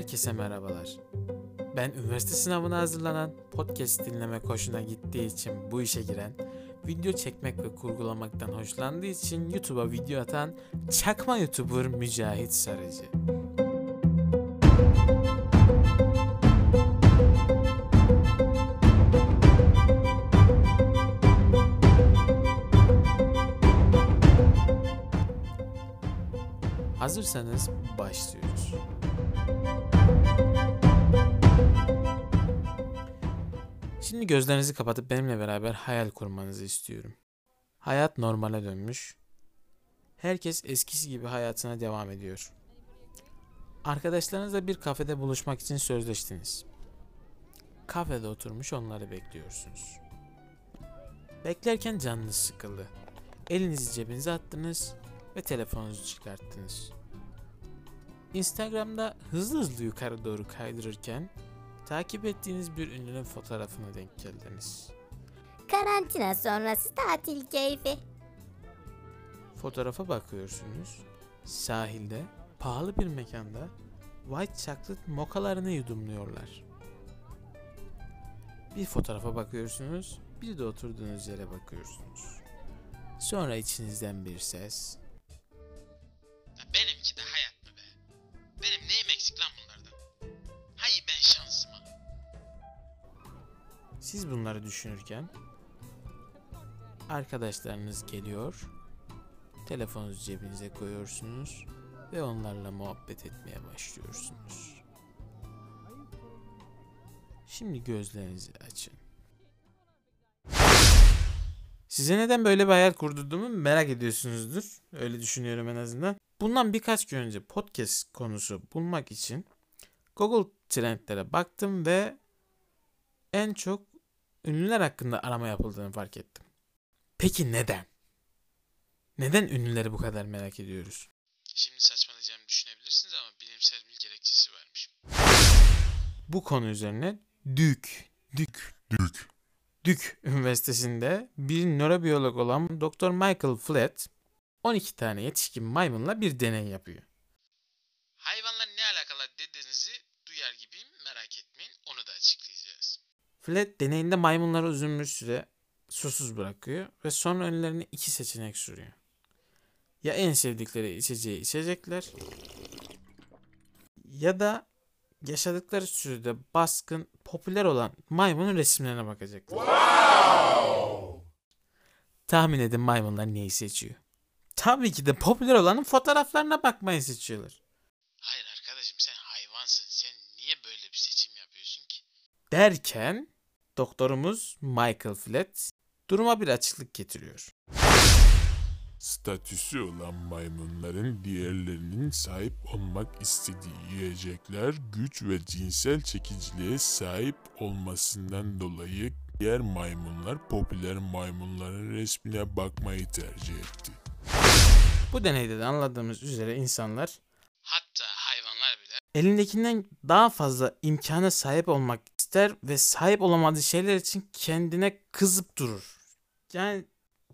Herkese merhabalar. Ben üniversite sınavına hazırlanan, podcast dinlemek hoşuna gittiği için bu işe giren, video çekmek ve kurgulamaktan hoşlandığı için YouTube'a video atan çakma YouTuber Mücahit Sarıcı. Hazırsanız başlıyoruz. Şimdi gözlerinizi kapatıp benimle beraber hayal kurmanızı istiyorum. Hayat normale dönmüş. Herkes eskisi gibi hayatına devam ediyor. Arkadaşlarınızla bir kafede buluşmak için sözleştiniz. Kafede oturmuş onları bekliyorsunuz. Beklerken canınız sıkıldı. Elinizi cebinize attınız ve telefonunuzu çıkarttınız. Instagram'da hızlı hızlı yukarı doğru kaydırırken takip ettiğiniz bir ünlünün fotoğrafına denk geldiniz. Karantina sonrası tatil keyfi. Fotoğrafa bakıyorsunuz. Sahilde, pahalı bir mekanda white chocolate mokalarını yudumluyorlar. Bir fotoğrafa bakıyorsunuz, bir de oturduğunuz yere bakıyorsunuz. Sonra içinizden bir ses. Benimki de Siz bunları düşünürken arkadaşlarınız geliyor, telefonunuzu cebinize koyuyorsunuz ve onlarla muhabbet etmeye başlıyorsunuz. Şimdi gözlerinizi açın. Size neden böyle bir hayal kurdurduğumu merak ediyorsunuzdur. Öyle düşünüyorum en azından. Bundan birkaç gün önce podcast konusu bulmak için Google Trendlere baktım ve en çok ünlüler hakkında arama yapıldığını fark ettim. Peki neden? Neden ünlüleri bu kadar merak ediyoruz? Şimdi saçmalayacağımı düşünebilirsiniz ama bilimsel bir gerekçesi varmış. Bu konu üzerine Dük, Dük, Dük, Dük Üniversitesi'nde bir nörobiyolog olan Dr. Michael Flett 12 tane yetişkin maymunla bir deney yapıyor. Hayvanlar Flett deneyinde maymunları uzun bir süre susuz bırakıyor ve sonra önlerine iki seçenek sunuyor. Ya en sevdikleri içeceği içecekler ya da yaşadıkları sürede baskın, popüler olan maymunun resimlerine bakacaklar. Tahmin edin maymunlar neyi seçiyor? Tabii ki de popüler olanın fotoğraflarına bakmayı seçiyorlar. Hayır Derken doktorumuz Michael Flett duruma bir açıklık getiriyor. Statüsü olan maymunların diğerlerinin sahip olmak istediği yiyecekler, güç ve cinsel çekiciliğe sahip olmasından dolayı diğer maymunlar popüler maymunların resmine bakmayı tercih etti. Bu deneyde de anladığımız üzere insanlar Hatta hayvanlar bile elindekinden daha fazla imkana sahip olmak ister ve sahip olamadığı şeyler için kendine kızıp durur. Yani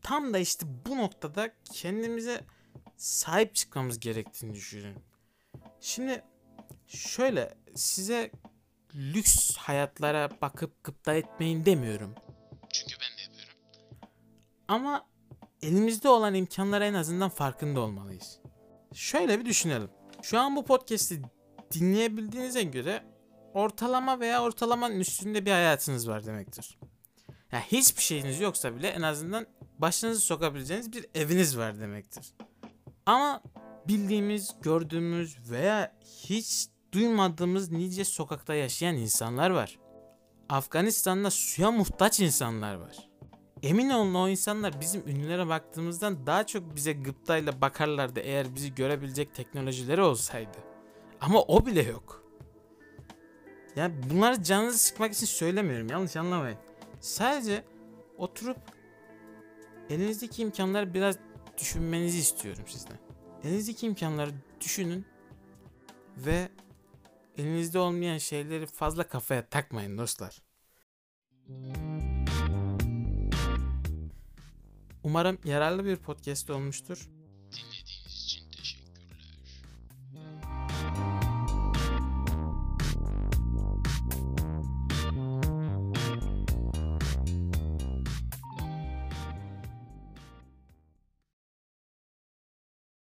tam da işte bu noktada kendimize sahip çıkmamız gerektiğini düşünüyorum. Şimdi şöyle size lüks hayatlara bakıp gıpta etmeyin demiyorum. çünkü ben de yapıyorum. Ama elimizde olan imkanlara en azından farkında olmalıyız. Şöyle bir düşünelim. Şu an bu podcast'i dinleyebildiğinize göre ortalama veya ortalamanın üstünde bir hayatınız var demektir. Ya hiçbir şeyiniz yoksa bile en azından başınızı sokabileceğiniz bir eviniz var demektir. Ama bildiğimiz, gördüğümüz veya hiç duymadığımız nice sokakta yaşayan insanlar var. Afganistan'da suya muhtaç insanlar var. Emin olun o insanlar bizim ünlülere baktığımızdan daha çok bize gıptayla bakarlardı eğer bizi görebilecek teknolojileri olsaydı. Ama o bile yok. Yani bunları canınızı sıkmak için söylemiyorum yanlış anlamayın. Sadece oturup elinizdeki imkanları biraz düşünmenizi istiyorum sizden. Elinizdeki imkanları düşünün ve elinizde olmayan şeyleri fazla kafaya takmayın dostlar. Umarım yararlı bir podcast olmuştur.